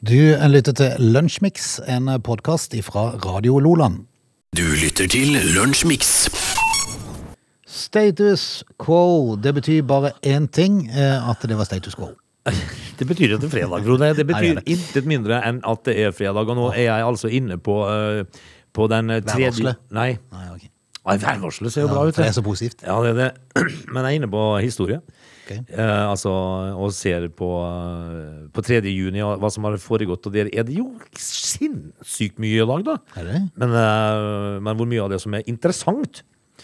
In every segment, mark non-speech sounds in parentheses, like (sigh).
Du lytter til Lunsjmix, en podkast fra Radio Loland. Du lytter til Lunsjmix. Status quo, det betyr bare én ting, eh, at det var status quo. (laughs) Det betyr ikke det fredag, Frode. Det betyr intet mindre enn at det er fredag. Og nå er jeg altså inne på, eh, på den eh, tredje Værvarselet? Nei, Nei, ok. Nei, værvarselet ser jo Ja, bra ut. det er så positivt. Ja, det er det. (clears throat) Men jeg er inne på historie. Ok. Eh, altså, og ser på, eh, på 3. juni og hva som har foregått. Og der er det jo sinnssykt mye i dag, da. Er det? Men, eh, men hvor mye av det som er interessant,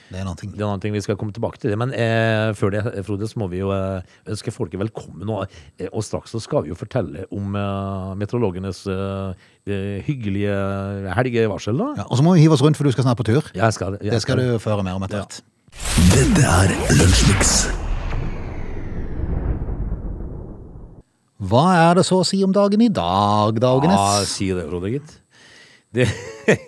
Det er noe. ting. det er en annen ting vi skal komme tilbake til. Men eh, før det, Frode, så må vi jo eh, ønske folket velkommen. Og, eh, og straks så skal vi jo fortelle om eh, meteorologenes hyggelige helgevarsel, da. Ja, og så må vi hive oss rundt, for du skal snart på tur. Jeg skal, jeg Det skal du føre mer om etter hvert. Dette er Lunsjmix. Hva er det så å si om dagen i dag, Dagenes? Ja, si det, Frode, gitt. Det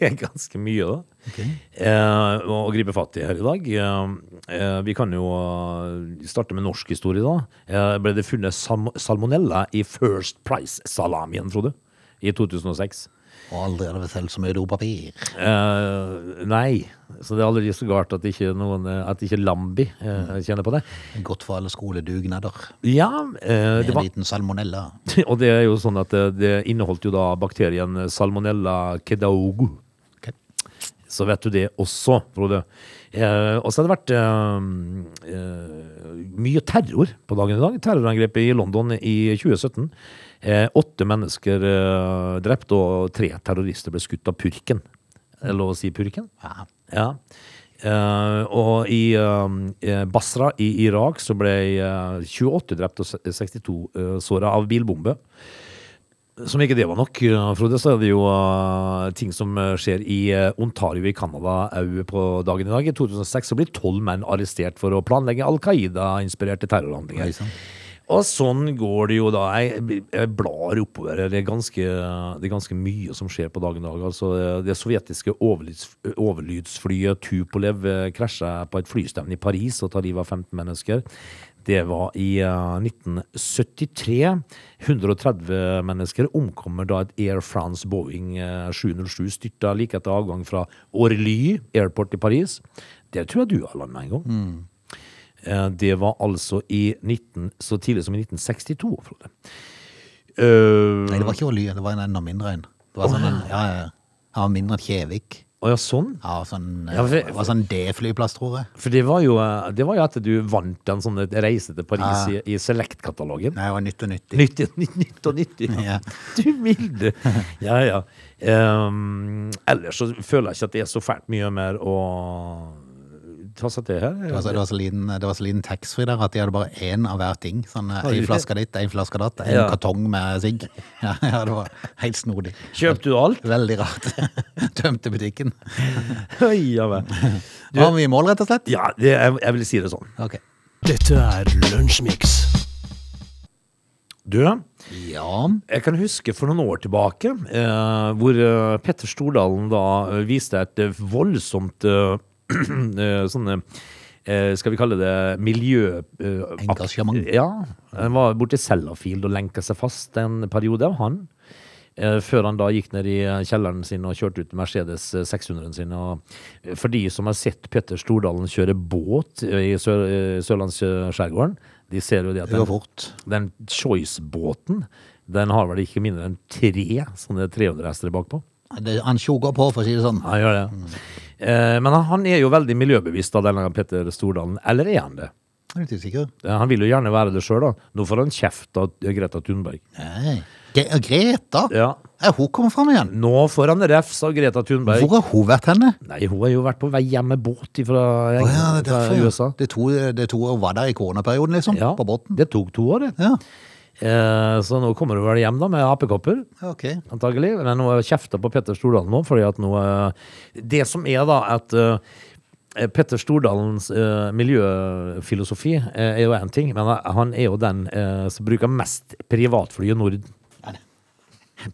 er ganske mye, da. Okay. Eh, å gripe fatt i her i dag. Eh, eh, vi kan jo eh, starte med norsk historie, da. Eh, ble det funnet salmonella i First Price-salamien, Frode? I 2006. Og aldri det vært selv så mye dopapir. Uh, nei, så det er aldri så galt at ikke, noen, eh, at ikke Lambi uh, kjenner på det. Godt for alle skoledugnader. Ja, eh, det En liten salmonella. (laughs) og det er jo sånn at det, inneholdt jo da bakterien salmonella kedaugu. Okay. Så vet du det også, Frode. Eh, og så har det vært eh, mye terror på dagen i dag. Terrorangrepet i London i 2017. Eh, åtte mennesker eh, drept, og tre terrorister ble skutt av purken. Er det lov å si purken? Ja. Ja. Eh, og i eh, Basra i Irak så ble eh, 28 drept og 62 uh, såra av bilbombe. Som ikke det var nok, Frode, så er det jo ting som skjer i Ontario i Canada òg på dagen i dag. I 2006 så blir tolv menn arrestert for å planlegge Al Qaida-inspirerte terrorhandlinger. Og sånn går det jo da. Jeg, jeg blar oppover. Det er, ganske, det er ganske mye som skjer på dagen i dag. Altså, det sovjetiske overlyds, overlydsflyet Tupolev eh, krasja på et flystevne i Paris og tar livet av 15 mennesker. Det var i eh, 1973. 130 mennesker omkommer da et Air France Boeing eh, 707 styrta like etter avgang fra Orly Airport i Paris. Det tror jeg du har landet en gang. Eh, Det var altså i 19, så tidlig som i 1962, Frode. Eh, Nei, det var ikke olje, det var en enda mindre en. Det var sånn en, ja, ja. Han var mindre enn Kjevik. Å ja, sånn? Ja, sånn, Ja, for- det var sånn D-flyplass, tror jeg. For det var jo, eh, det var jo at du vant en sånn reise til Paris i, i Select-katalogen. Nei, det var nytt og nyttig. Nyttig, nytt, nytt og nyttig. (laughs) Ja. Du milde. Ja, ja. Um, ellers så føler jeg ikke at det er så fælt mye mer å ta seg det her. Det var så, det var så liten, det var så liten taxfree der at de hadde bare én av hver ting. Sånn Har En flaske ditt, en flaske datt, en Ja. kartong med sigg. (laughs) Ja, ja, det var helt snodig. Kjøpte du alt? Veldig rart. (laughs) Tømte butikken. (laughs) Oi, ja vel. Var vi i mål, rett og slett? Ja, det, jeg, jeg vil si det sånn. Okay. Dette er Lunsjmix. Du, Ja. Jeg kan huske for noen år tilbake eh, hvor eh, Petter Stordalen da eh, viste et eh, voldsomt eh, eh, (clears throat) sånne eh, skal vi kalle det miljø... eh, Engasjement. Ja. Han var borte i Sellafield og lenka seg fast en periode, av han. Eh, Før han da gikk ned i eh, kjelleren sin og kjørte ut Mercedes eh, 600-en sin. Og eh, for de som har sett Petter Stordalen kjøre båt eh, i Sør eh, Sørlandsskjærgården, de ser jo det at den- den Choice-båten, den har vel ikke mindre enn tre sånne 300-hester bakpå. Det, han tjoger på, for å si det sånn. Han gjør det. Eh, men han, er jo veldig miljøbevisst da, denne Petter Stordalen. Eller er han det? Jeg er litt usikker. Han vil jo gjerne være det sjøl, da. Nå får han kjeft av Greta Thunberg. Nei. Greta? Ja. Er hun kommet fram igjen? Nå får han refs av Greta Thunberg. Hvor har hun vært henne? Nei, hun har jo vært på vei hjem med båt fra, oh, ja, det fra. USA. Det to, det to år var der i koronaperioden, liksom? Ja, På båten? det tok to år, det. Ja. Eh, så nå kommer du vel hjem da med apekopper. okay. antagelig. Men nå kjefter på Petter Stordalen nå, fordi at nå eh, Det som er da at eh, Petter Stordalens eh, miljøfilosofi eh, er jo én ting, men han er jo den som bruker mest privatfly i Norden.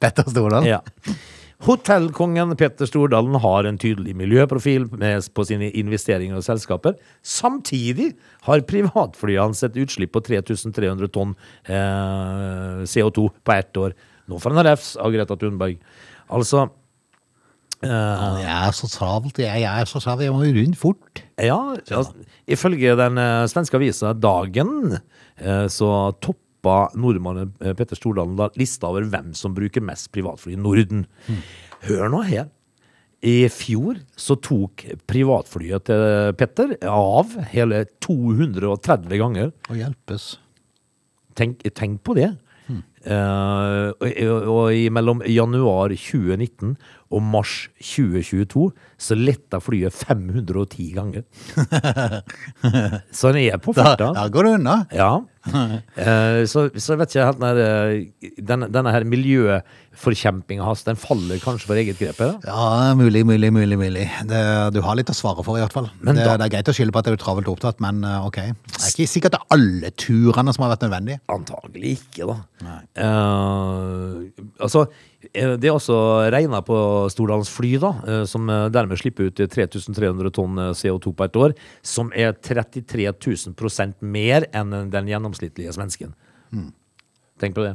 Petter Stordalen? Ja. Hotellkongen Petter Stordalen har en tydelig miljøprofil med, på sine investeringer og selskaper. Samtidig har privatflyene sett utslipp på 3300 tonn eh, CO2 på ett år. Nå får han refs av Greta Thunberg. Altså eh, Jeg er så travelt, jeg, jeg er så travelt, jeg må rundt fort. Ja, altså, ifølge den eh, svenske avisa Dagen, eh, så toppa nordmannen eh, Petter Stordalen da lista over hvem som bruker mest privatfly i Norden. Hør nå her. I fjor så tok privatflyet til Petter av hele 230 ganger. Og hjelpes. Tenk, tenk på det. Eh, og, og og mellom januar 2019 og mars 2022 så letta flyet 510 ganger. (laughs) så den er på farta. der går det unna. Ja. (laughs) Eh, så, så vet ikke jeg helt når eh, denne, denne her miljøforkjempinga hans, den faller kanskje for eget grep? da? Ja, mulig, mulig, mulig. mulig. Det, du har litt å svare for, i hvert fall. Men det, det er greit å skylde på at du er travelt opptatt, men eh, ok. Det er ikke sikkert det er alle turene som har vært nødvendige. Antagelig ikke, da. Eh, altså, det er også regna på Stordalens fly, da, eh, som eh, dermed slipper ut 3300 tonn eh, CO2 på et år, som er 33 000 mer enn den gjennomsnittlige svensken. Tenk på det.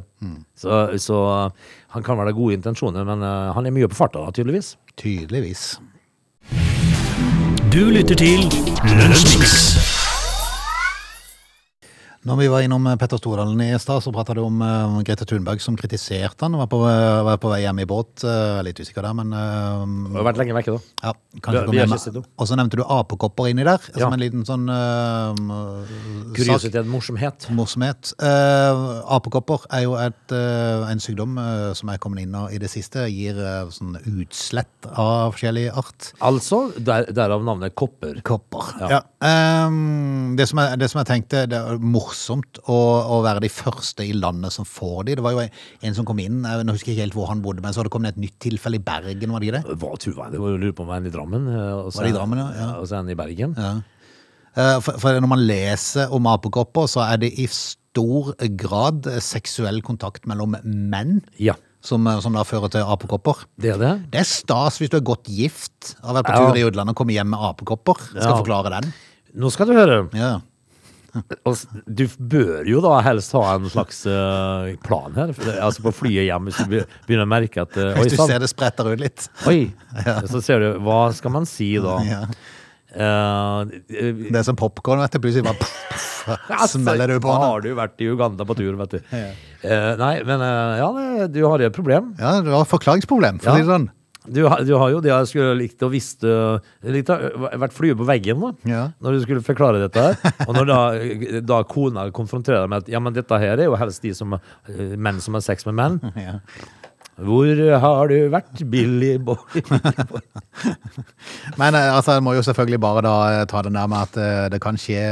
Så, så eh, han kan vel ha gode intensjoner, men eh, han er mye på farta, tydeligvis. Tydeligvis. Du lytter til Lunsjmix. Når vi var innom eh, Petter Stordalen i stad, så prata du om uh, Grete Thunberg som kritiserte han. Var på, eh, var på vei hjem i båt. Uh, litt usikker der, men uh, Du har vært lenge vekke, da. ja, kanskje kom vi har hjem. Og så nevnte du apekopper inni der, Ja. som en liten sånn uh, Kuriositet, morsomhet. Morsomhet. Uh, apekopper er jo et, en sykdom som er kommet inn i det siste. Gir sånn utslett av forskjellig art. Altså, der, derav navnet kopper. Kopper. Ja. Ja. Ehm, det, som jeg, det som jeg tenkte, det er morsomt å, å være de første i landet som får de. Det var jo en som kom inn, jeg husker ikke helt hvor han bodde, men så hadde det kommet et nytt tilfelle i Bergen, var det ikke det? Hva tror jeg? Det var lurer på om en i Drammen. eh, og så Var det i Drammen, ja? Ja. Og så en i Bergen. Ja. Eh, For, for når man leser om apekopper, så er det i stor grad seksuell kontakt mellom menn Ja, som, eh, som da fører til apekopper. det er det. Det er stas hvis du er godt gift, har vært på tur i utlandet og kommer hjem med apekopper. Jeg skal Ja. forklare den. Nå skal du høre. Ja. Og (laughs) Du bør jo da helst ha en slags eh, plan her. Altså På flyet hjem, hvis du be- begynner å merke at eh, Oi Hvis du sann. ser det spretter ut litt. Oi. (laughs) Så ser du Hva skal man si da? Ja. Eh, Det er som popkorn, vet du. Plutselig bare puff, (laughs) smeller du på den. har du vært i Uganda på tur, vet du. Eh, nei, men eh, ja, det, du har et problem. Ja, du har forklaringsproblem, for å Ja. si det sånn. Du, du har jo det jeg skulle likt å visst likt, Vært flue på veggen da Ja. Når du skulle forklare dette her Og når da, da kona konfronterer deg med at Ja, men dette her er jo helst de som eh, Menn som har sex med menn (laughs) Ja. Hvor har du vært, Billy boy? Men eh, altså, jeg må jo selvfølgelig bare da eh, ta den der med at det kan skje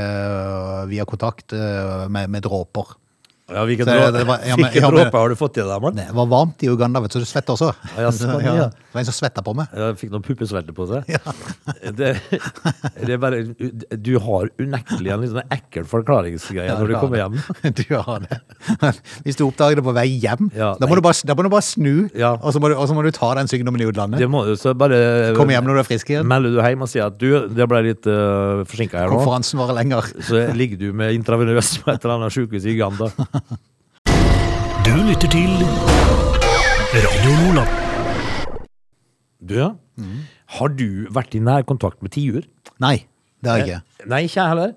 via kontakt med, med dråper. Ja, hvilken dråpe, ja, ja, har du fått i deg? Det var varmt i Uganda, vet du, så du svetter også. Ja, (laughs) sånn, ja. Det var en som svetta på meg. Jeg fikk noen puppesvelter på seg. (laughs) Det, det er bare Du har unektelig en litt sånn ekkel forklaringsgreie når du kommer hjem. (laughs) Du har det. Hvis du oppdager det på vei hjem, Ja, da, må du bare, må du bare snu, Ja. og, så må du, så må du ta den sykdommen i utlandet. Det må du så bare Kom hjem når du er frisk igjen. Melder du hjem og sier at du, det ble litt uh, forsinka her nå, Konferansen varer lenger. så ligger du med intravenøs på et eller annet sykehus i Uganda. (laughs) Du lytter til Radio Nordland. Du, ja? har du vært i nærkontakt med tiur? Nei, det har jeg ikke. Nei, ikke jeg heller.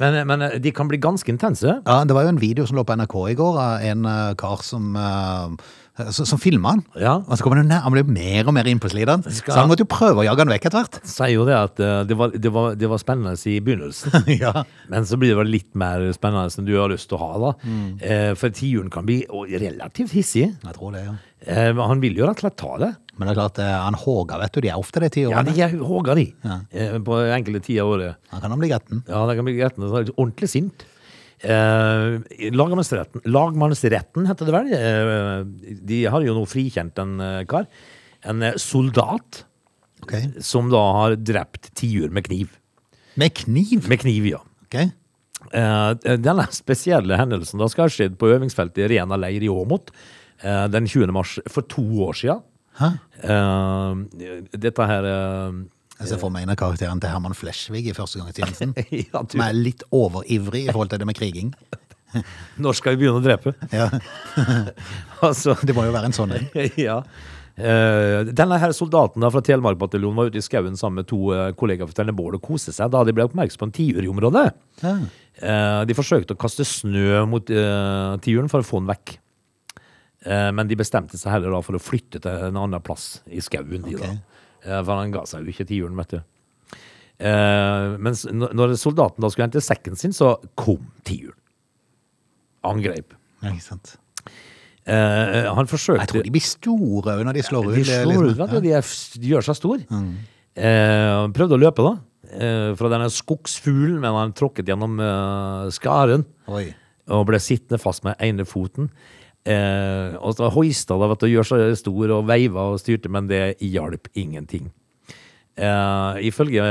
Men, men de kan bli ganske intense. Ja, Det var jo en video som lå på NRK i går av en eh, kar som, uh, som, som filma han. Ja. Og så kom han, jo nær, han ble mer og mer slideren. Skal- Så han måtte jo prøve å jage han vekk etter hvert. Sier jo det at eh, det var, det, var, det var spennende i begynnelsen. (laughs) ja. Men så blir det litt mer spennende enn du har lyst til å ha, da. Eh, for tiuren kan bli relativt hissig. Jeg tror det, ja. Eh, han vil jo rett og slett ta det. Men det er klart, eh, han håger, vet du. De er ofte det ti Ja, de er håga, de. Ja. Eh, på enkelte tider av året. Han kan han bli gretten. Ja, det kan bli gretten. så Ordentlig sint. Eh, lagmannsretten, lagmannsretten heter det vel. Eh, de har jo nå frikjent en eh, kar. En eh, soldat okay. som da har drept tiur med kniv. Med kniv. Med kniv, ja. Okay. Eh, denne spesielle hendelsen da skal ha skjedd på øvingsfeltet i Rena leir i Åmot eh, den 20. mars for to år siden. Hæ? Eh, dette her eh, Jeg ser for meg en av karakterene til Herman Flesvig i Førstegangstjenesten. (laughs) ja, du, Som er litt overivrig i forhold til det med kriging. (laughs) Når skal vi begynne å drepe? (laughs) Ja. altså, Det må jo være en sånn en. ja. Uh, denne her soldaten da fra Telemarkbataljonen var ute i skauen sammen med to uh, kollegaer fra Tennebål og koste seg da de ble oppmerksom på en tiur i området. Ja. Uh, de forsøkte å kaste snø mot uh, tiuren for å få den vekk. Men de bestemte seg heller da for å flytte til en annen plass i skauen. de da. Eh, for han ga seg jo ikke tiuren, vet du. Eh, mens når soldaten da skulle hente sekken sin, så kom tiuren. Angrep. Ja, ikke sant. Eh, han forsøkte Jeg tror de blir store når de slår ut. De slår ut, vet du. De, er, de gjør seg stor. Eh, prøvde å løpe, da. Eh, fra denne skogsfuglen, men han tråkket gjennom eh, skaren Oi. og ble sittende fast med ene foten. Eh, og så hoista da, vet du, gjør seg stor og veiva og styrte, men det hjalp ingenting. Eh, ifølge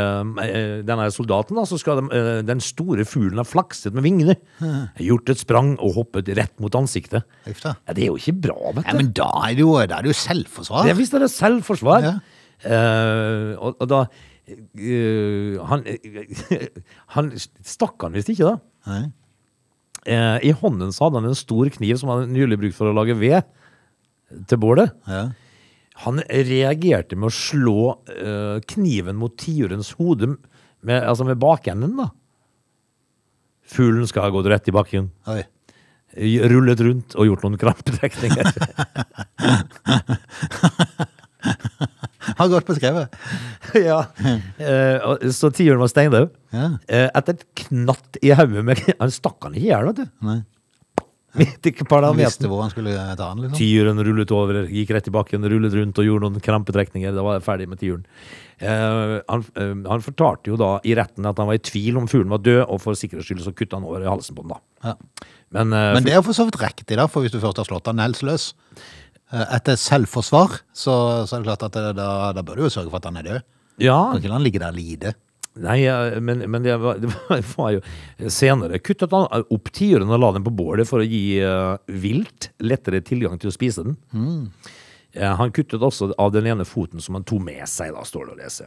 eh, denne soldaten da, så skal de, eh, den store fuglen ha flakset med vingene, (laughs) gjort et sprang og hoppet rett mot ansiktet. Uff da. Ja, det er jo ikke bra, vet du. Ja, men da er det jo, da er det jo selvforsvar. Det er det selvforsvar. Ja. Eh, og, og da eh, Han, (laughs) han stakk han visst ikke, da. Nei. Eh, I hånden så hadde han en stor kniv som han nylig brukte for å lage ved til bålet. Ja. Han reagerte med å slå eh, kniven mot tiurens hode med, altså med bakenden, da. Fuglen skal ha gått rett i bakken, Oi. rullet rundt og gjort noen krampetrekninger. (laughs) (laughs) Har godt beskrevet. (laughs) ja. Eh, så tiuren var steindau. Ja. Eh, etter et knatt i hodet med (laughs) Han stakk han ikke i hjel, vet du. Nei. Midt i Han visste hvor han skulle ta han, liksom. Tiuren rullet over, gikk rett i bakken, rullet rundt og gjorde noen krampetrekninger. Da var jeg ferdig med tiuren. Eh, han, eh, han fortalte jo da i retten at han var i tvil om fuglen var død, og for sikkerhets skyld så kutta han over i halsen på den, da. Ja. Men, eh, Men det er jo for så vidt riktig, da, for hvis du først har slått han nelsløs eh, etter selvforsvar, så, så er det klart at det, da, da bør du jo sørge for at han er død. ja, Kan ikke la han ligge der og lide. Nei, men, men (laughs) det, var, det var jo Senere kuttet han opp tiuren og la den på bålet for å gi uh, vilt lettere tilgang til å spise den. Eh, han kuttet også av den ene foten som han tok med seg, da, står det å lese.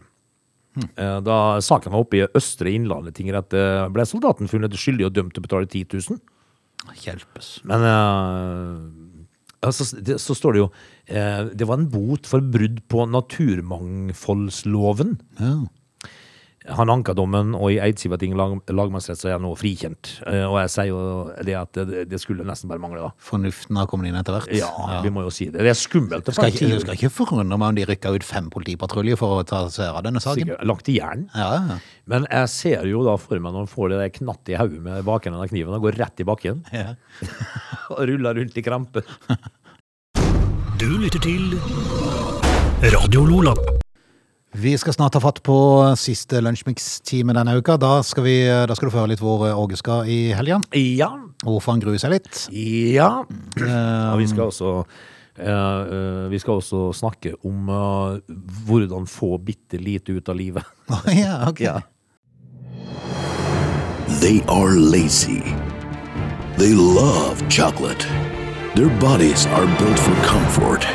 Eh, da saken var oppe i Østre Innlandet tingrett, eh, ble soldaten funnet skyldig og dømt til å betale 10 000. Hjelpes. Men eh, altså, det, så står det jo eh, Det var en bot for brudd på naturmangfoldsloven. Ja. Han anka dommen, og i Eidsivating lag, lagmannsrett så er han nå frikjent. Eh, og jeg sier jo det at det, det skulle nesten bare mangle, da. Fornuften har kommet inn etter hvert. Ja, vi må jo si det. Det er skummelt. Skal ikke, du skal ikke forundre meg om de rykka ut fem politipatruljer for å ta seg av denne saken. sikkert lagt i jern. Ja, ja. Men jeg ser jo da for meg når han får det der knatt i hodet med bakenden av kniven og går rett i bakken ja. (laughs) og ruller rundt i krampe. Du lytter til Radio Lola. Vi skal snart ta fatt på siste lunsjmix-time denne uka. Da skal, vi, da skal du få høre litt hvor Åge skal i helga. Ja. og Hvorfor han gruer seg litt. Ja. Um, Og vi skal også eh, eh, vi skal også snakke om uh, hvordan få bitte lite ut av livet. (laughs) ja, ok. They are lazy. They love chocolate. Their bodies are built for comfort.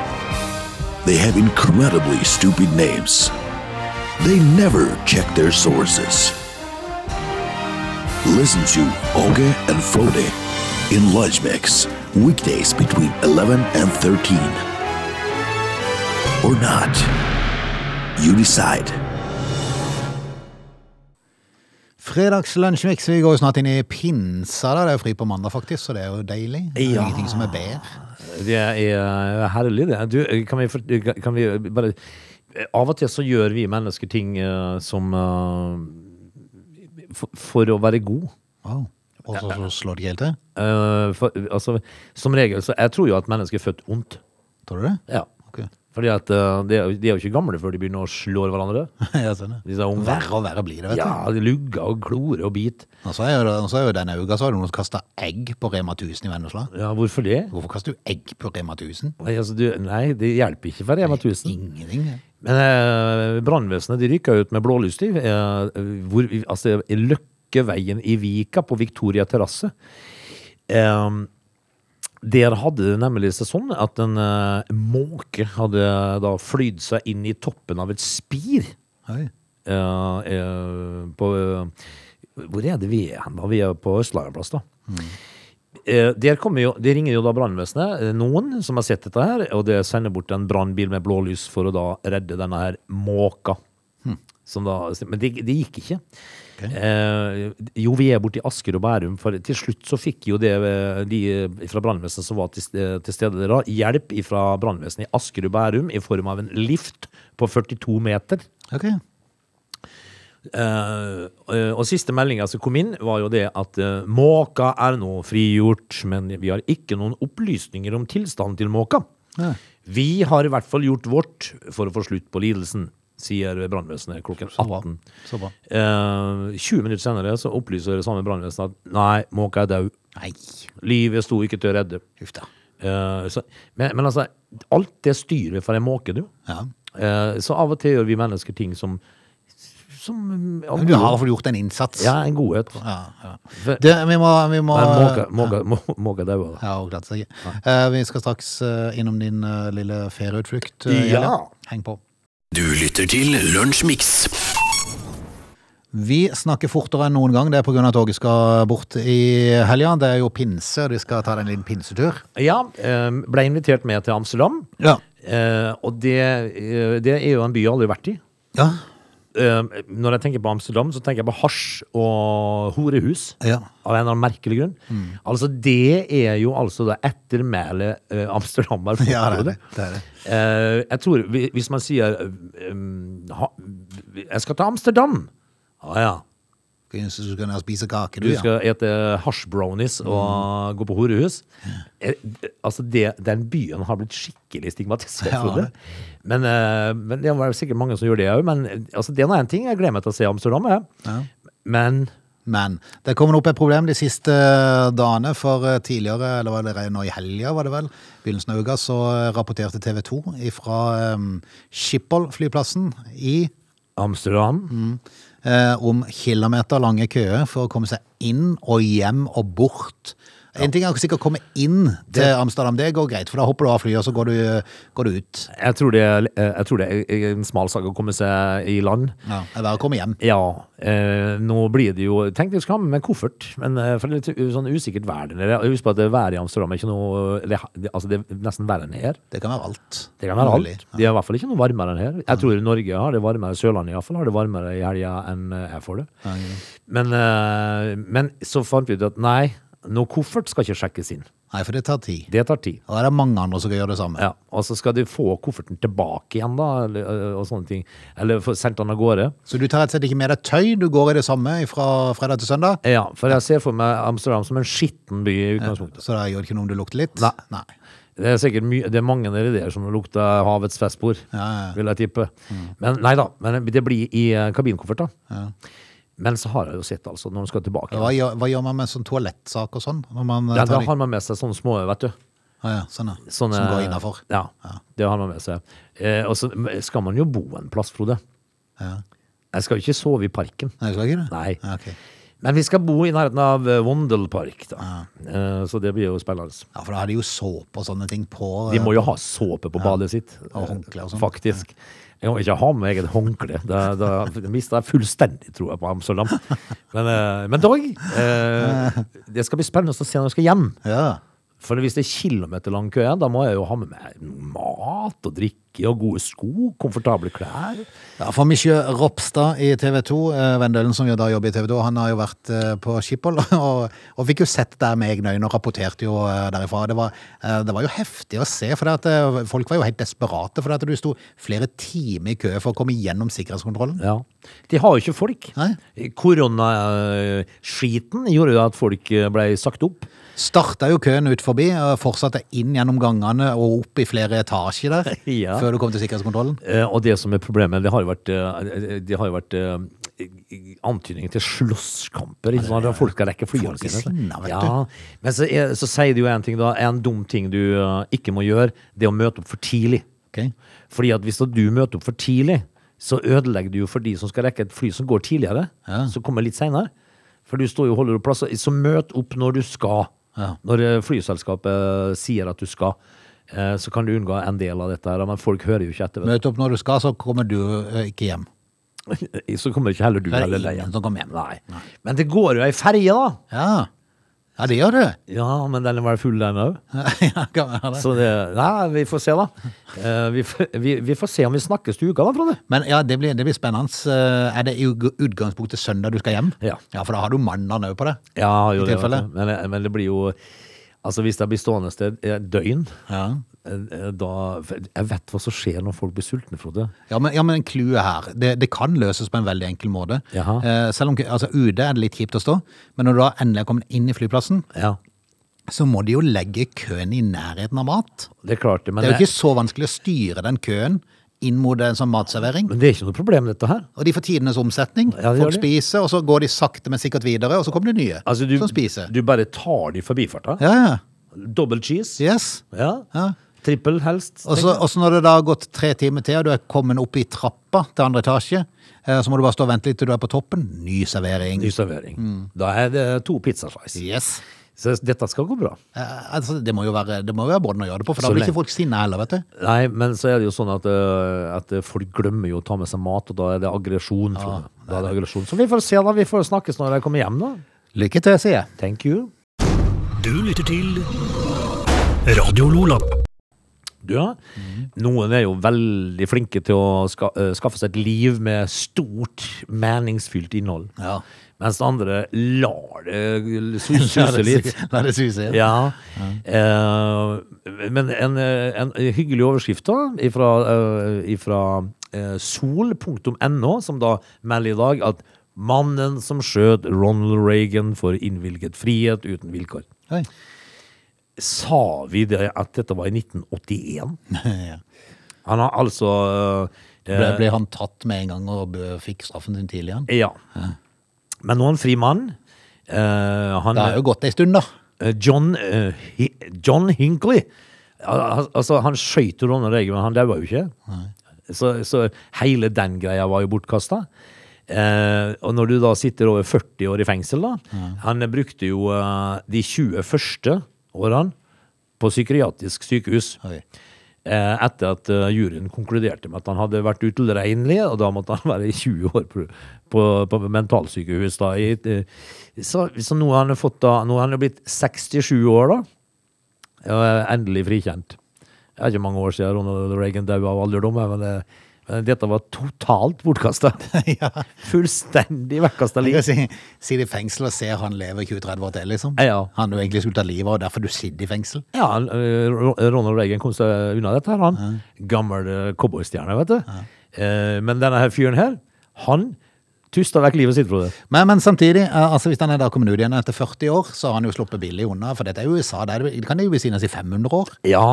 They have incredibly stupid names. They never check their sources. Listen to Oge and Frode in Lunch Mix, weekdays between 11 and 13. Or not. You decide. Fredagslunsjmix. Vi går jo snart inn i pinsa. da. Det er jo fri på mandag, faktisk, så det er jo deilig. Det er Ja. ingenting som er bedre. Det er herlig, det. Du, kan, vi, for- kan vi bare Av og til så gjør vi mennesker ting eh, som eh, for, for å være god. Wow. Og så, så slår det ikke helt til? Eh, for, altså, som regel så Jeg tror jo at mennesker er født ondt. Tror du det? Ja. Fordi at uh, de, er, jo- de er jo ikke gamle før de begynner å slå hverandre. (laughs) ja, sånn. Disse unge. Verre og verre blir det, vet du. Ja, de lugger og klorer og biter. Og så er jo, så er jo denne uka så har du noen som kasta egg på Rema 1000 i Vennesla. Ja, hvorfor det? Hvorfor kaster du egg på Rema 1000? Nei, altså, du, nei det hjelper ikke for Rema 1000. Ingenting. ja. Men uh, brannvesenet de rykka ut med blålys eh, hvor, altså, Løkkeveien i Vika på Victoria terrasse. Eh, der hadde det nemlig seg sånn at en uh, måke hadde da flydd seg inn i toppen av et spir. Hei. Uh, uh, på Hvor er det vi er hen? Vi er på Østlandet en plass, da. Eh, der kommer jo, De ringer jo da brannvesenet, noen som har sett dette her, og det sender bort en brannbil med blålys for å da redde denne her måka. Som da, men det, det gikk ikke. Eh, jo, vi er borte i Asker og Bærum, for til slutt så fikk jo det, eh, de fra brannvesenet som var til, til stede da, hjelp fra brannvesenet i Asker og Bærum i form av en lift på 42 meter. Ok. Eh, eh, og siste meldinga som kom inn, var jo det at eh, måka er nå frigjort, men vi har ikke noen opplysninger om tilstanden til måka. Ja. Vi har i hvert fall gjort vårt for å få slutt på lidelsen, sier brannvesenet klokken Så bra. 18. Så bra. Eh, 20 minutter senere så opplyser det samme brannvesenet at nei, måka er død. Nei, Livet sto ikke til å redde. da. Eh, så, men, men altså, alt det styrer for en måke, du. Ja. Eh, så av og til gjør vi mennesker ting som, som ja, du har i hvert fall gjort en innsats. Ja, en godhet. Ja, ja. Det, vi må, vi må måka, måka, må- daua. Ja, klart seg. Eh, vi skal straks eh, innom din uh, lille ferieutflukt. Uh, Ja. Heng på. Du lytter til Lunsjmix. Vi snakker fortere enn noen gang. Det er pga. at toget skal bort i helga. Det er jo pinse, og de skal ta en liten pinsetur. Ja, eh, ble invitert med til Amsterdam. Ja. Eh, og det, eh, det er jo en by jeg aldri har vært i. Ja. Eh, når jeg tenker på Amsterdam, så tenker jeg på hasj og horehus. ja. Av en eller annen merkelig grunn. Altså, det er jo altså det ettermælet uh, Amsterdam har fått. Ja, det er det. det, er det. Uh, jeg tror, hvis man sier um, ha, Jeg skal til Amsterdam. Ah, ja. Synes du skal spise kake, du, ja. Du skal ete hash brownies og gå på horehus. Eh, Altså, det, den byen har blitt skikkelig stigmatisert. Ja, Frode. det. Men, eh, men det var sikkert mange som gjør det òg. Men eh, altså, det er en ting. Jeg gleder meg til å se Amsterdam. Jeg. Ja. Men Men det kommer opp et problem de siste dagene, for tidligere, eller var det nå i helga, var det vel, begynnelsen av uka, så rapporterte TV 2 fra um, Schiphol-flyplassen i Amsterdam eh, om kilometerlange køer for å komme seg inn og hjem og bort. En ting er sikkert å komme inn til Amsterdam, det går greit, for da hopper du av flyet, og så går du, går du ut. jeg tror, det, jeg tror det er en smal sak å komme seg i land. Ja, det er verre å komme hjem. Ja, eh, nå blir det jo Tenk jeg skal ha med en koffert, men eh, for det er litt sånn usikkert vær der. Husk på at det været i Amsterdam er ikke noe det, Altså, det er nesten verre enn her. Det kan være alt. Det kan være alt. Det er i hvert fall ikke noe varmere enn her. Jeg tror Norge har det varmere, Sørlandet iallfall har det varmere i helga enn jeg får det. Men, eh, men så fant vi ut at nei, noe koffert skal ikke sjekkes inn. Nei, for det tar tid. Det tar tid. Og det er det mange andre som kan gjøre det samme. Ja, Og så skal du få kofferten tilbake igjen, da, eller, og sånne ting. Eller få sendt den av gårde. Så du tar rett og slett ikke med deg tøy, du går i det samme fra fredag til søndag? Ja, for jeg ser for meg Amsterdam som en skitten by i utgangspunktet. Så det gjør ikke noe om du lukter litt? Nei. Nei. Det er sikkert det er mange der som lukter havets festbord, Ja, ja. vil jeg tippe. Men nei da, men det blir i eh, kabinkoffert, da. Men så har jeg jo sett, altså, når man skal tilbake Hva gjør, hva gjør man med sånn toalettsak og sånn? Man eh, ja, Da har man med seg sånne små, vet du. Ah, ja, sånne, Sånne, som går innafor. Ja, det har man med seg. Eh, og så skal man jo bo en plass, Frode. Ja. Jeg skal jo ikke sove i parken. Nei, skal ikke det? Nei. Ja, okay. Men vi skal bo i nærheten av Wondelpark, Vondelpark, da. Eh, så det blir jo spennende. ja, for da har de jo såpe og sånne ting på. De må jo ha såpe på badet sitt. Og håndkle og sånn. Faktisk. Jeg må ikke ha med eget håndkle. Da, da mister jeg fullstendig troa på Amsterdam. Men, eh, men dog, eh, det skal bli spennende å se når jeg skal hjem. Ja. For hvis det er kilometerlang kø, da må jeg jo ha med meg mat og drikke og gode sko, komfortable klær. ja, for Michel Ropstad i TV 2, eh, Vendelen som jo da jobber i TV 2, han har jo vært eh, på Schiphol (laughs) og, og fikk jo sett det med egne øyne og rapporterte jo eh, derifra. Det var, det var jo heftig å se, for folk var jo helt desperate, for at du sto flere timer i kø for å komme gjennom sikkerhetskontrollen. Ja. De har jo ikke folk. Koronaskiten gjorde jo at folk ble sagt opp. Starta jo køen ut forbi, og fortsatte inn gjennom gangene og opp i flere etasjer der, (laughs) Ja. før du kom til sikkerhetskontrollen. Eh, Og det som er problemet, det har jo vært, eh, det har jo vært antydninger til slåsskamper. Ikke sant? Folk skal rekke flyene sine. ja. Men så, er, så sier det jo en ting, da. En dum ting du eh, ikke må gjøre, det er å møte opp for tidlig. Okay. Fordi at hvis du møter opp for tidlig, så ødelegger du jo for de som skal rekke et fly som går tidligere, Ja. som kommer litt seinere. For du står jo og holder opp plasser. Så møt opp når du skal. Ja. Når eh, flyselskapet sier at du skal. Eh, Så kan du unngå en del av dette, her, men folk hører jo ikke etter. Møt opp når du skal, så kommer du eh, ikke hjem. (laughs) Så kommer ikke heller du er heller ingen hjem. som kommer hjem. Nei. Men det går jo ei ferje, da! Ja. Ja, det gjør det. Ja, men den vel full, den òg. (laughs) ja, kan være det. Så det Nei, vi får se, da. Eh, vi, får- vi, vi får se om vi snakkes til uka, da, Frode. Men ja, det blir, det blir spennende. Eh, Er det i utgangspunktet søndag du skal hjem? Ja. ja for da har du mandagen òg på det. Ja, jo I det, tilfelle. vet du. men, men det blir jo Altså, hvis det blir stående sted et døgn, Ja. Eh, da Jeg vet hva som skjer når folk blir sultne, Frode. Ja, men, ja, men clouet her, det, det kan løses på en veldig enkel måte. Eh, selv om altså, UD er det litt kjipt å stå, men når du da endelig er kommet inn i flyplassen, Ja, så må de jo legge køen i nærheten av mat. det er klart det. Men Det er jo ikke så vanskelig å styre den køen inn mot en sånn matservering. men det er ikke noe problem, dette her. Og de får tidenes omsetning. Ja, Folk spiser, og så går de sakte, men sikkert videre, og så kommer det nye Altså, du, som spiser. du bare tar de forbifarta. Ja, ja. Double cheese. Yes. Ja. Ja. Trippel helst. Og så når det da har gått tre timer til, og du er kommet opp i trappa til andre etasje, eh, så må du bare stå og vente litt til du er på toppen. Ny servering. Ny servering. Mm. Da er det to pizzaslice. Yes. Så dette skal gå bra. Eh, altså, det må jo være, det må være bånd å gjøre det på, for Så da blir lenge- ikke folk sinne heller, vet du. Nei, men så er det jo sånn at, eh, at folk glemmer jo å ta med seg mat, og da er det aggresjon. Ja, da er det aggresjon. Så vi får se, da. Vi får snakkes når jeg kommer hjem, da. Lykke til, sier jeg. Thank you. Du lytter til Radio Lola. Du, ja. Noen er jo veldig flinke til å ska, eh, skaffe seg et liv med stort, meningsfylt innhold. Ja. Mens andre lar det su- (laughs) suse litt. La det suse. Ja. Ja. Eh, men en, eh, en hyggelig overskrift da, ifra, uh, ifra uh, sol.no, som da melder i dag at mannen som skjøt Ronald Reagan får innvilget frihet uten vilkår. Oi. Sa vi det at dette var i 1981? (laughs) Ja. Han har altså det, Ble, ble han tatt med en gang og fikk straffen sin tidlig Han? Ja. Men nå er han fri mann. Uh, han, Det har jo gått ei stund, da. Eh, John, uh, Hi- John Hinckley Al- Altså, han skøyt jo under Reagan, men han daua jo ikke. Så, så hele den greia var jo bortkasta. Uh, og når du da sitter over 40 år i fengsel, da Han brukte jo eh, de 20 første årene på psykiatrisk sykehus. Oi. Eh, etter at eh, juryen konkluderte med at han hadde vært utilregnelig, og da måtte han (laughs) være i 20 år på, på, på mentalsykehus. Da, i, eh, så, så nå har han fått da, nå har han blitt 67 år, da. Og endelig frikjent. Det er ikke mange år siden Ronald Reagan døde av alderdom, men, det, dette var totalt bortkasta. (laughs) ja. Fullstendig vekkasta liv. si, sitter i fengsel og ser han lever 20-30 år til, liksom. Ja. Han du egentlig skulle ta livet av, og derfor du sitter i fengsel. Ja, eh, Ro- Ronald Reagan kom seg unna dette, her, han. Gammel eh, cowboystjerne, vet du. Ja. men denne her fyren her, han tusta vekk livet sitt, Frode. Men, men samtidig, eh, altså hvis han er da kommet ut igjen etter 40 år, så har han jo sluppet billig unna, for dette er jo USA, der kan det jo besinnes i 500 år. Ja,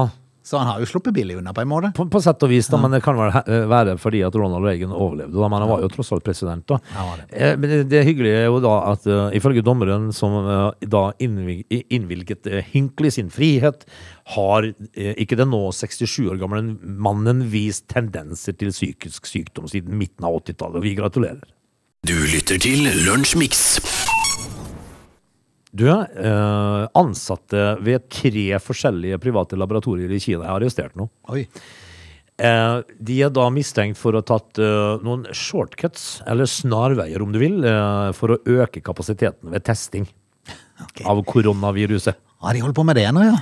Så han har jo sluppet billig unna på en måte. på, på sett og vis, da, men det kan vel eh, være fordi at Ronald Reagan overlevde. Da, men han var jo tross alt president. da. Ja, det. Eh, men det, det hyggelige er jo da at uh, ifølge dommeren som uh, da innvig, i- innvilget uh, Hinckley sin frihet, har ikke den nå 67 år gamle mannen vist tendenser til psykisk sykdom siden midten av 80-tallet. Og vi gratulerer. Du lytter til Lunsjmix. Du, eh, ansatte ved tre forskjellige private laboratorier i Kina er arrestert nå. Oi. Eh, de er da mistenkt for å ha tatt eh, noen shortcuts, eller snarveier om du vil, eh, for å øke kapasiteten ved testing Okay. av koronaviruset. Ja, de holder på med det nå, ja.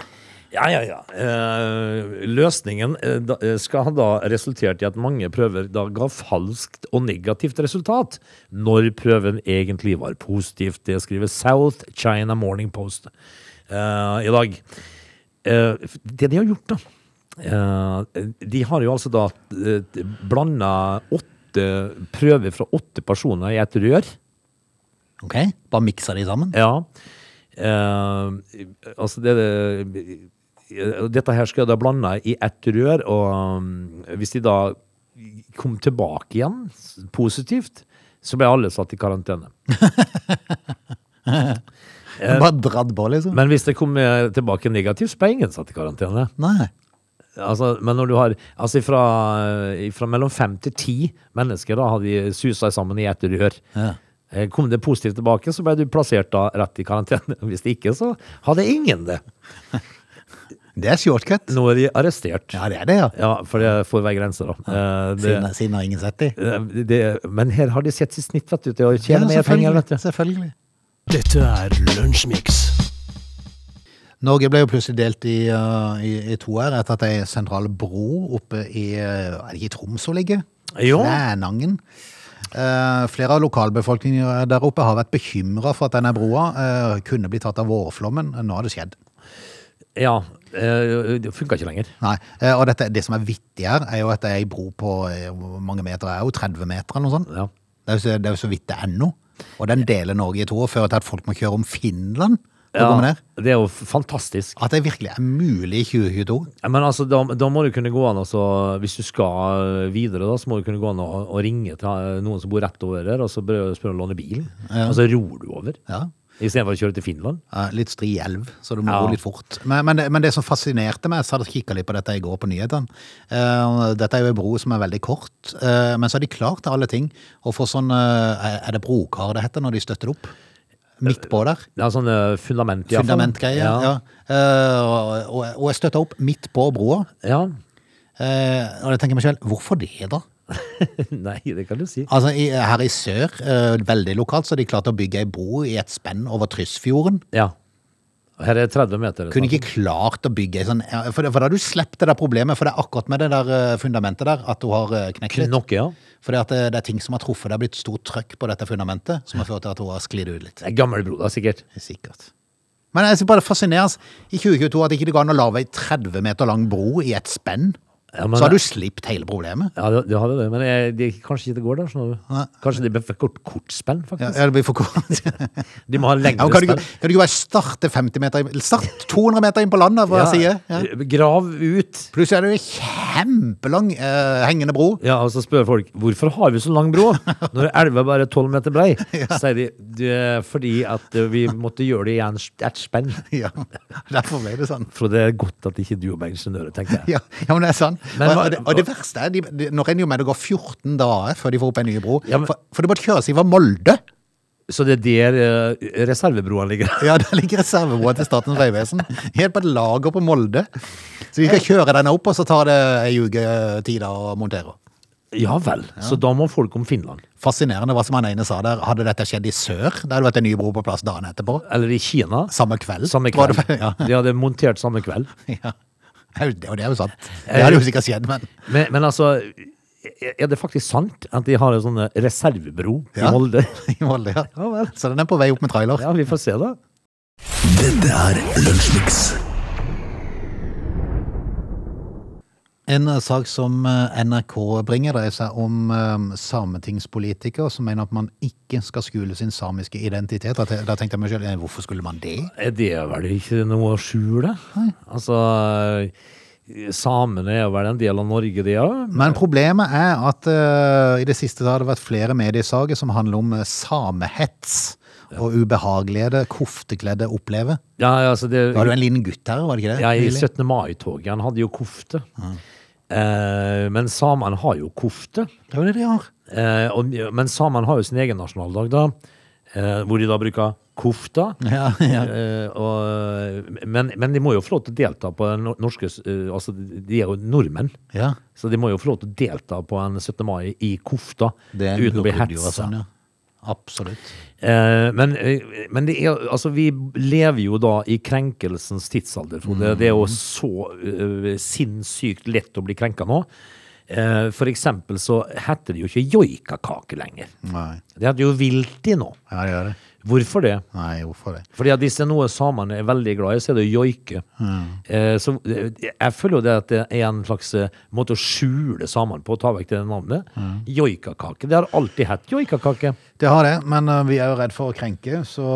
Ja, ja, ja. Eh, løsningen eh, da, eh, skal ha da resultert i at mange prøver da ga falskt og negativt resultat, når prøven egentlig var positivt. Det skriver South China Morning Post eh, i dag. Det de har gjort, da De har jo altså da blanda åtte prøver fra åtte personer i et rør. Ok, bare mikser de sammen. Ja. Eh, altså det, det Dette her skal jeg da blande i ett rør, og um, hvis de da kom tilbake igjen positivt, så ble alle satt i karantene. (laughs) Bare dratt på, liksom. Men hvis det kom eh, tilbake negativt, så ble ingen satt i karantene. Nei. Altså, men når du har Altså fra, fra mellom fem til ti mennesker da har de susa sammen i ett rør. Ja. Eh, Kom det positivt tilbake, så ble du plassert da rett i karantene. (laughs) Hvis det ikke, så hadde ingen det. Det er shortcut. Nå er de arrestert. Ja, det er det, ja. Ja, for det får være grenser, da. Eh, Siden, det, siden har ingen sett de. eh, det, men her har de sett sitt snitt vet du, til å Ja, tjene mer penger. vet du. selvfølgelig. Dette er Lunsjmix. Norge ble jo plutselig delt i, uh, i, i to her etter at ei sentral bro oppe i uh, Er det ikke i Troms hun ligger? Jo. Kvænangen. Uh, flere av lokalbefolkningen der oppe har vært bekymra for at denne broa uh, kunne bli tatt av vårflommen. Nå har det skjedd. Ja, eh, det funka ikke lenger. Nei, uh, og dette, Det som er vittig her, er jo at det er ei bro på uh, hvor mange meter er jo 30 meter eller noe sånt. Ja. Det er jo så, det er jo så vidt det er nå. Og den deler Norge i to og fører til at folk må kjøre om Finland. ned. det er jo fantastisk. At det virkelig er mulig i 2022. Ja, Men altså, da, da må du kunne gå an, altså, hvis du skal videre, da, så må du kunne gå an og, og ringe til eh, noen som bor rett over der, og så spørre om å låne bilen. Og så ror du over, Ja. Istedenfor å kjøre til Finland. Ja, litt stri elv, så du må Ja. gå litt fort. Men, men, det, men det som fascinerte meg, så hadde jeg kikka litt på dette i går på nyhetene uh, Dette er jo ei bro som er veldig kort, uh, men så har de klart til alle ting å få sånn uh, Er det brokar det heter når de støtter det opp? Midt på der. Er sånn fundament, i hvert fall. Fundamentgreier. Ja. Ja. Og, og, og jeg støtta opp midt på broa. ja. Og jeg tenker meg selv, hvorfor det, da? (laughs) Nei, det kan du si. Altså, i, Her i sør, eh, veldig lokalt, så har de klart å bygge ei bro i et spenn over Tryssfjorden. Ja. Her er 30 meter. Kunne ikke klart å bygge ei sånn ja, For, for da har du sluppet det der problemet, for det er akkurat med det der eh, fundamentet der at du har eh, knekt litt. Knokke, ja. Fordi at det, det er ting som har truffet. Det har blitt stort trøkk på dette fundamentet, som har ført til at hun har sklidd ut litt. Det er gammel bro, da, sikkert. Sikkert. Men jeg synes bare det fascineres i 2022 at ikke det går an å lage ei 30 meter lang bro i et spenn. Ja, men- så har du sluppet hele problemet. Ja, det, du hadde det, men jeg, det, kanskje ikke det går der. Sånn. Kanskje det blir for kort kortspill, Ja, faktisk. ja, det blir for kort. (laughs) De må ha lengre ja, kan, du, kan du ikke bare starte 50 meter Start 200 meter inn på landet, hva jeg sier. Ja. Grav ut. Plutselig er det en kjempelang uh, hengende bro. Ja, og så spør folk hvorfor har vi så lang bro (laughs) når elva bare er 12 meter brei. (laughs) Så sier de det er fordi at eh, vi måtte gjøre det i et spenn. Ja, derfor ble det sånn. For det er godt at ikke du er ingeniører, tenker jeg. Ja, ja, men det er Men og, og, det, og det verste er, de, de, nå regner jo med det går 14 dager før de får opp en ny bro. Ja, men- for, for det måtte kjøres fra Molde. Så det er der uh, reservebroene ligger. Ja, der ligger reservebroa til Statens vegvesen. Helt på et lager på Molde. Så vi skal kjøre denne opp, og så tar det ei uke tid å montere. Ja vel. Så da må folk om Finland. Fascinerende hva som han ene sa der. Hadde dette skjedd i sør, da hadde det vært en ny bro på plass dagen etterpå. Eller i Kina. Samme kveld. Samme kveld. det- (laughs) Ja, De hadde montert samme kveld. ja. Det jo- det er jo sant. Det hadde jo sikkert skjedd, men Men, men altså, er det faktisk sant at de har en sånn reservebro Ja. i Molde? (laughs) i Molde, ja. Ja vel. Så den er på vei opp med trailer. Ja, vi får se, da. Dette er Lunsjmix. En eh, sak som eh, NRK bringer, dreier seg om sametingspolitiker sametingspolitikere som mener at man ikke skal skjule sin samiske identitet. Da tenkte jeg meg selv, eh, hvorfor skulle man det? Det Er det vel ikke noe å skjule? Altså, samene er vel en del av Norge, de òg? Men problemet er at uh, i det siste har det vært flere mediesaker som handler om samehets. samehets og ubehageligheter koftekledde opplever. Ja, altså det, var jo en liten gutt her, var det ikke det? ja, I 17. mai-toget. Han hadde jo kofte. Eh, men samene har jo kofte. Det er det de har. Eh, og, men samene har jo sin egen nasjonaldag, da. Eh, hvor de da bruker kofta. Ja, ja. Eh, og, men, men de må jo få lov til å delta på den norske eh, Altså, de er jo nordmenn. ja. Så de må jo få lov til å delta på en 17. mai i kofta Det uten å bli hetsa. sånn. Absolutt. Eh, men, eh, men det er, altså, vi lever jo da i krenkelsens tidsalder, Frode. Det er jo så uh, sinnssykt lett å bli krenka nå. Eh, for eksempel så heter det jo ikke joikakake lenger. Nei. Det heter jo vilti nå. Ja, det gjør det. Hvorfor det? Nei, hvorfor det? Fordi at hvis det er noe samene er veldig glad i, så er det joike. Eh, så eh, jeg føler jo det at det er en slags eh, måte å skjule samene på, å ta vekk det navnet. Joikakake. Det har alltid hett joikakake. Det har det, men uh, vi er jo redd for å krenke, så,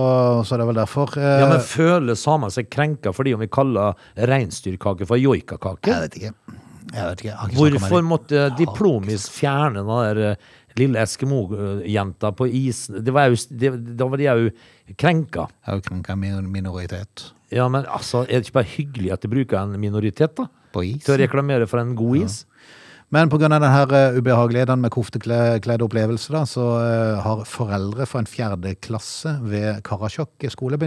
så det er vel derfor. Eh... Ja, men føler samene seg krenka fordi om vi kaller reinsdyrkake for joikakake? Jeg vet ikke. Jeg vet ikke. Hvorfor måtte Diplomis fjerne den der eh, lille Eskimo-jenta på isen? Det var jo, det, da var de jo krenka. Jeg jo minoritet Ja, men altså, er det ikke bare hyggelig at de bruker en minoritet, da? på is. Til å reklamere for en god is? Men pga. denne ubehageligheten med koftekledd opplevelse, da, så uh, har foreldre fra en fjerde klasse ved Karasjok skole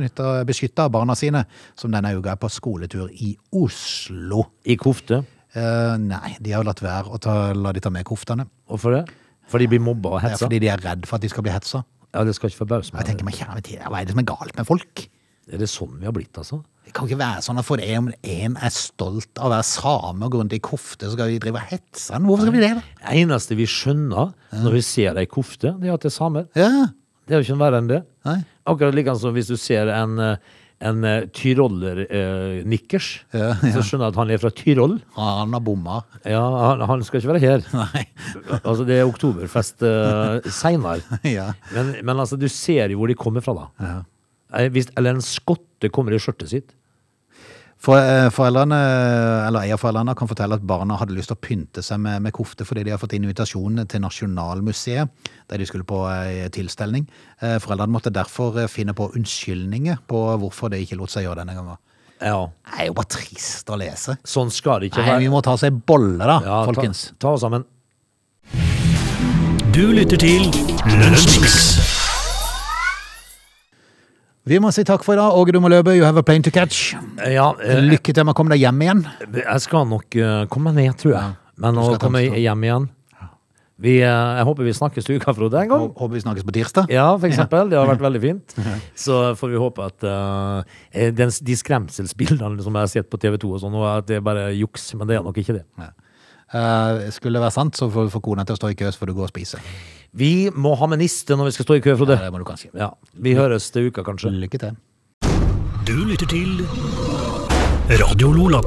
beskytta barna sine, som denne uka er på skoletur i Oslo. I kofte? Eh, nei, de har latt være å ta, la de ta med koftene. Hvorfor det? Fordi de blir mobba og Det er hetsa? fordi de er redd for at de skal bli hetsa. Ja, det skal ikke forbause Jeg meg. tenker meg, kjære tid, Hva er det som er galt med folk? Er det sånn vi har blitt, altså? Det kan ikke være sånn at fordi om en er stolt av å være same og gå rundt i kofte, så skal vi drive og hetse han. Hvorfor skal vi det? da? Det eneste vi skjønner når vi ser ei kofte, det er at det er samer. Ja, Det er jo ikke noe verre enn det. Nei. Akkurat like som hvis du ser en, eh, en uh, tyroller-nikkers, Ja, ja. så skjønner jeg at han er fra Tyrol. han har bomma. Ja, han, han skal ikke være her. Nei. (laughs) Altså, det er oktoberfest uh, seinere. (laughs) Ja. Men, men altså, du ser jo hvor de kommer fra, da. Ja. Eh, Hvis, eller en skotte kommer i skjørtet sitt. For, eh, foreldrene, eller Eierforeldrene kan fortelle at barna hadde lyst til å pynte seg med, med kofte fordi de har fått invitasjon til Nasjonalmuseet, der de skulle på eh, tilstelning. Eh, Foreldrene måtte derfor eh, finne på unnskyldninger på hvorfor det ikke lot seg gjøre denne gangen. Ja. Det er jo bare trist å lese. Sånn skal det ikke Nei, være. Vi må ta oss ei bolle, da, Ja, folkens. Ta, ta oss sammen. Du lytter til Lunsjmix. Vi må si takk for i dag. Åge, du må løpe. You have a plane to catch. Ja, eh, Lykke til med å komme deg hjem igjen. jeg skal nok uh, komme ned, tror jeg. Men å jeg hjem igjen. Vi, eh, jeg håper vi snakkes til uka, Frode, en gang. Håper vi snakkes på tirsdag. Ja, for eksempel. Det har vært veldig fint. (laughs) Så får vi håpe at uh, den, de skremselsbildene som jeg har sett på TV 2 og sånn, at det er bare juks. Men det er nok ikke det. Eh, skulle det være sant, så får du få kona til å stå i kø, så får du gå og spise. Vi må ha med niste når vi skal stå i kø, Frode. Ja, det må du kanskje. Ja, Vi høres til uka, kanskje. Lykke til. Du lytter til Radio Lola.